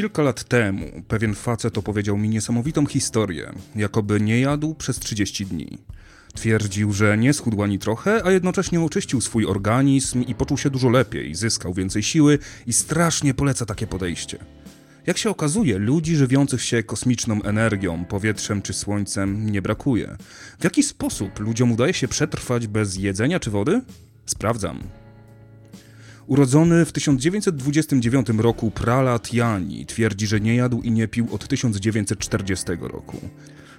Kilka lat temu pewien facet opowiedział mi niesamowitą historię, jakoby nie jadł przez 30 dni. Twierdził, że nie schudł ani trochę, a jednocześnie oczyścił swój organizm i poczuł się dużo lepiej, zyskał więcej siły i strasznie poleca takie podejście. Jak się okazuje, ludzi żywiących się kosmiczną energią, powietrzem czy słońcem nie brakuje. W jaki sposób ludziom udaje się przetrwać bez jedzenia czy wody? Sprawdzam. Urodzony w 1929 roku Pralat Jani twierdzi, że nie jadł i nie pił od 1940 roku.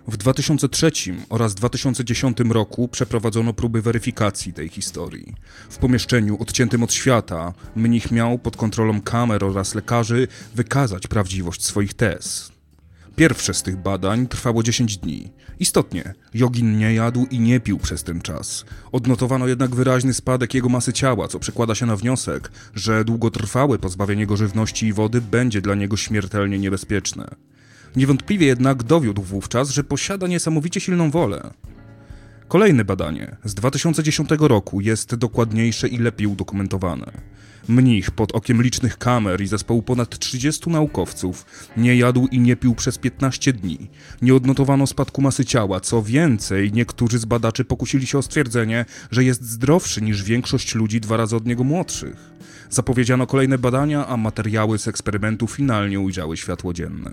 W 2003 oraz 2010 roku przeprowadzono próby weryfikacji tej historii. W pomieszczeniu odciętym od świata mnich miał pod kontrolą kamer oraz lekarzy wykazać prawdziwość swoich tez. Pierwsze z tych badań trwało 10 dni. Istotnie, jogin nie jadł i nie pił przez ten czas. Odnotowano jednak wyraźny spadek jego masy ciała, co przekłada się na wniosek, że długotrwałe pozbawienie go żywności i wody będzie dla niego śmiertelnie niebezpieczne. Niewątpliwie jednak dowiódł wówczas, że posiada niesamowicie silną wolę. Kolejne badanie z 2010 roku jest dokładniejsze i lepiej udokumentowane. Mnich pod okiem licznych kamer i zespołu ponad 30 naukowców nie jadł i nie pił przez 15 dni. Nie odnotowano spadku masy ciała, co więcej, niektórzy z badaczy pokusili się o stwierdzenie, że jest zdrowszy niż większość ludzi dwa razy od niego młodszych. Zapowiedziano kolejne badania, a materiały z eksperymentu finalnie ujrzały światło dzienne.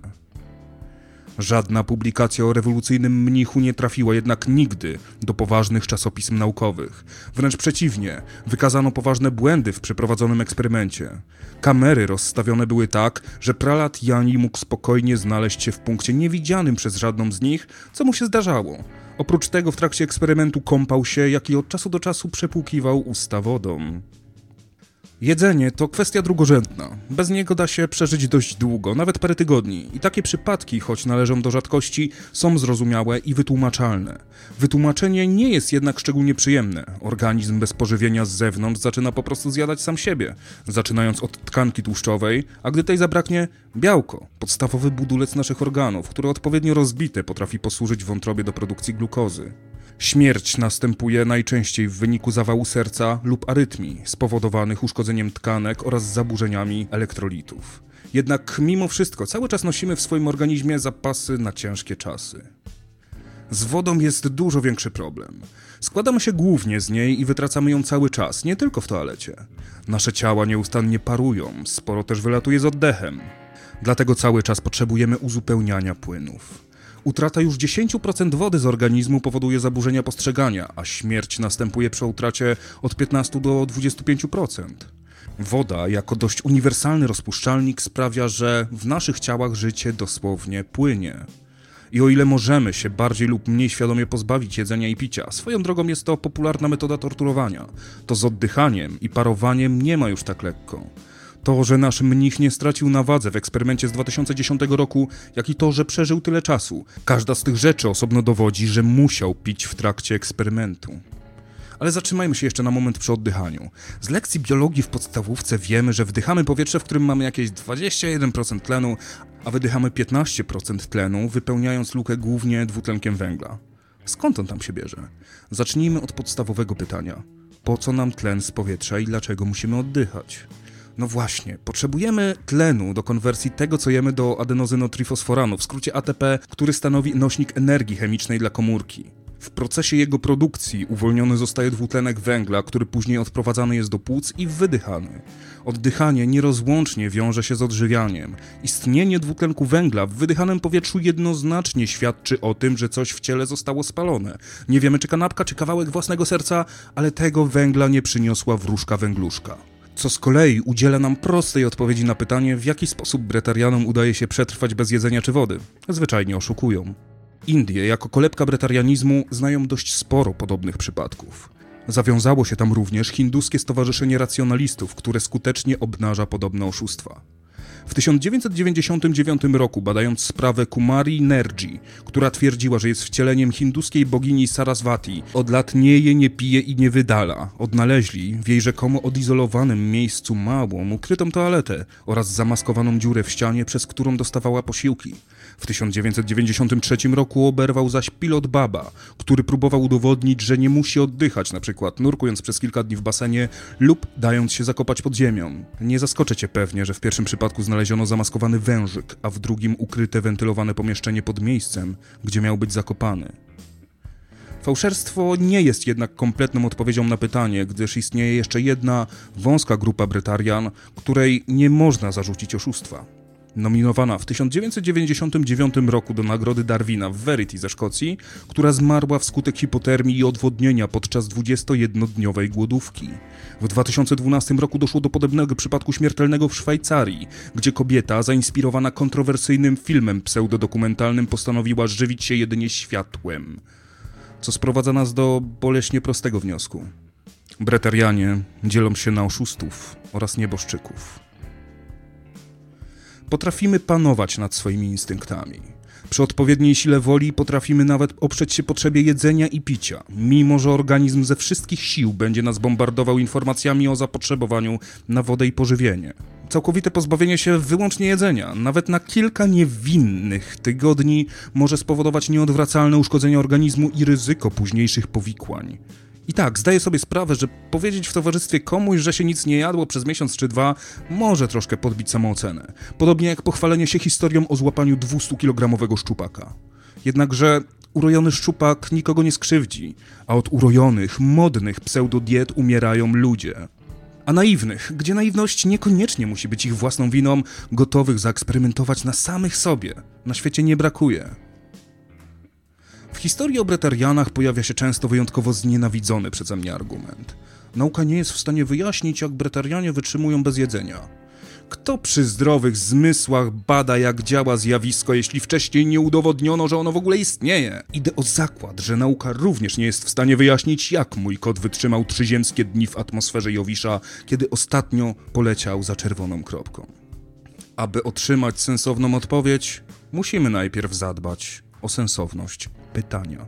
Żadna publikacja o rewolucyjnym mnichu nie trafiła jednak nigdy do poważnych czasopism naukowych. Wręcz przeciwnie, wykazano poważne błędy w przeprowadzonym eksperymencie. Kamery rozstawione były tak, że pralat Jani mógł spokojnie znaleźć się w punkcie niewidzianym przez żadną z nich, co mu się zdarzało. Oprócz tego w trakcie eksperymentu kąpał się, jak i od czasu do czasu przepłukiwał usta wodą. Jedzenie to kwestia drugorzędna. Bez niego da się przeżyć dość długo, nawet parę tygodni. I takie przypadki, choć należą do rzadkości, są zrozumiałe i wytłumaczalne. Wytłumaczenie nie jest jednak szczególnie przyjemne. Organizm bez pożywienia z zewnątrz zaczyna po prostu zjadać sam siebie, zaczynając od tkanki tłuszczowej, a gdy tej zabraknie, białko, podstawowy budulec naszych organów, które odpowiednio rozbite potrafi posłużyć wątrobie do produkcji glukozy. Śmierć następuje najczęściej w wyniku zawału serca lub arytmii spowodowanych uszkodzeniem tkanek oraz zaburzeniami elektrolitów. Jednak mimo wszystko cały czas nosimy w swoim organizmie zapasy na ciężkie czasy. Z wodą jest dużo większy problem. Składamy się głównie z niej i wytracamy ją cały czas, nie tylko w toalecie. Nasze ciała nieustannie parują, sporo też wylatuje z oddechem. Dlatego cały czas potrzebujemy uzupełniania płynów. Utrata już 10% wody z organizmu powoduje zaburzenia postrzegania, a śmierć następuje przy utracie od 15 do 25%. Woda, jako dość uniwersalny rozpuszczalnik, sprawia, że w naszych ciałach życie dosłownie płynie. I o ile możemy się bardziej lub mniej świadomie pozbawić jedzenia i picia, swoją drogą jest to popularna metoda torturowania, to z oddychaniem i parowaniem nie ma już tak lekko. To, że nasz mnich nie stracił na wadze w eksperymencie z 2010 roku, jak i to, że przeżył tyle czasu. Każda z tych rzeczy osobno dowodzi, że musiał pić w trakcie eksperymentu. Ale zatrzymajmy się jeszcze na moment przy oddychaniu. Z lekcji biologii w podstawówce wiemy, że wdychamy powietrze, w którym mamy jakieś 21% tlenu, a wydychamy 15% tlenu, wypełniając lukę głównie dwutlenkiem węgla. Skąd on tam się bierze? Zacznijmy od podstawowego pytania. Po co nam tlen z powietrza i dlaczego musimy oddychać? No właśnie, potrzebujemy tlenu do konwersji tego, co jemy do adenozynotrifosforanu, w skrócie ATP, który stanowi nośnik energii chemicznej dla komórki. W procesie jego produkcji uwolniony zostaje dwutlenek węgla, który później odprowadzany jest do płuc i wydychany. Oddychanie nierozłącznie wiąże się z odżywianiem. Istnienie dwutlenku węgla w wydychanym powietrzu jednoznacznie świadczy o tym, że coś w ciele zostało spalone. Nie wiemy czy kanapka, czy kawałek własnego serca, ale tego węgla nie przyniosła wróżka węgluszka co z kolei udziela nam prostej odpowiedzi na pytanie, w jaki sposób bretarianom udaje się przetrwać bez jedzenia czy wody. Zwyczajnie oszukują. Indie, jako kolebka bretarianizmu, znają dość sporo podobnych przypadków. Zawiązało się tam również hinduskie stowarzyszenie racjonalistów, które skutecznie obnaża podobne oszustwa. W 1999 roku, badając sprawę Kumari Nerji, która twierdziła, że jest wcieleniem hinduskiej bogini Saraswati, od lat nie je, nie pije i nie wydala, odnaleźli w jej rzekomo odizolowanym miejscu małą, ukrytą toaletę oraz zamaskowaną dziurę w ścianie, przez którą dostawała posiłki. W 1993 roku oberwał zaś pilot Baba, który próbował udowodnić, że nie musi oddychać, na przykład nurkując przez kilka dni w basenie lub dając się zakopać pod ziemią. Nie zaskoczę cię pewnie, że w pierwszym przypadku znaleziono zamaskowany wężyk, a w drugim ukryte wentylowane pomieszczenie pod miejscem, gdzie miał być zakopany. Fałszerstwo nie jest jednak kompletną odpowiedzią na pytanie, gdyż istnieje jeszcze jedna wąska grupa Bretarian, której nie można zarzucić oszustwa. Nominowana w 1999 roku do Nagrody Darwina w Verity ze Szkocji, która zmarła wskutek hipotermii i odwodnienia podczas 21-dniowej głodówki. W 2012 roku doszło do podobnego przypadku śmiertelnego w Szwajcarii, gdzie kobieta, zainspirowana kontrowersyjnym filmem pseudodokumentalnym, postanowiła żywić się jedynie światłem co sprowadza nas do boleśnie prostego wniosku. Bretarianie dzielą się na oszustów oraz nieboszczyków. Potrafimy panować nad swoimi instynktami. Przy odpowiedniej sile woli potrafimy nawet oprzeć się potrzebie jedzenia i picia, mimo że organizm ze wszystkich sił będzie nas bombardował informacjami o zapotrzebowaniu na wodę i pożywienie. Całkowite pozbawienie się wyłącznie jedzenia, nawet na kilka niewinnych tygodni, może spowodować nieodwracalne uszkodzenie organizmu i ryzyko późniejszych powikłań. I tak, zdaję sobie sprawę, że powiedzieć w towarzystwie komuś, że się nic nie jadło przez miesiąc czy dwa, może troszkę podbić samoocenę. Podobnie jak pochwalenie się historią o złapaniu 200-kilogramowego szczupaka. Jednakże urojony szczupak nikogo nie skrzywdzi, a od urojonych, modnych pseudodiet umierają ludzie. A naiwnych, gdzie naiwność niekoniecznie musi być ich własną winą, gotowych zaeksperymentować na samych sobie, na świecie nie brakuje. W historii o Bretarianach pojawia się często wyjątkowo znienawidzony przeze mnie argument. Nauka nie jest w stanie wyjaśnić, jak Bretarianie wytrzymują bez jedzenia. Kto przy zdrowych zmysłach bada, jak działa zjawisko, jeśli wcześniej nie udowodniono, że ono w ogóle istnieje? Idę o zakład, że nauka również nie jest w stanie wyjaśnić, jak mój kot wytrzymał trzyziemskie dni w atmosferze Jowisza, kiedy ostatnio poleciał za czerwoną kropką. Aby otrzymać sensowną odpowiedź, musimy najpierw zadbać o sensowność pytania.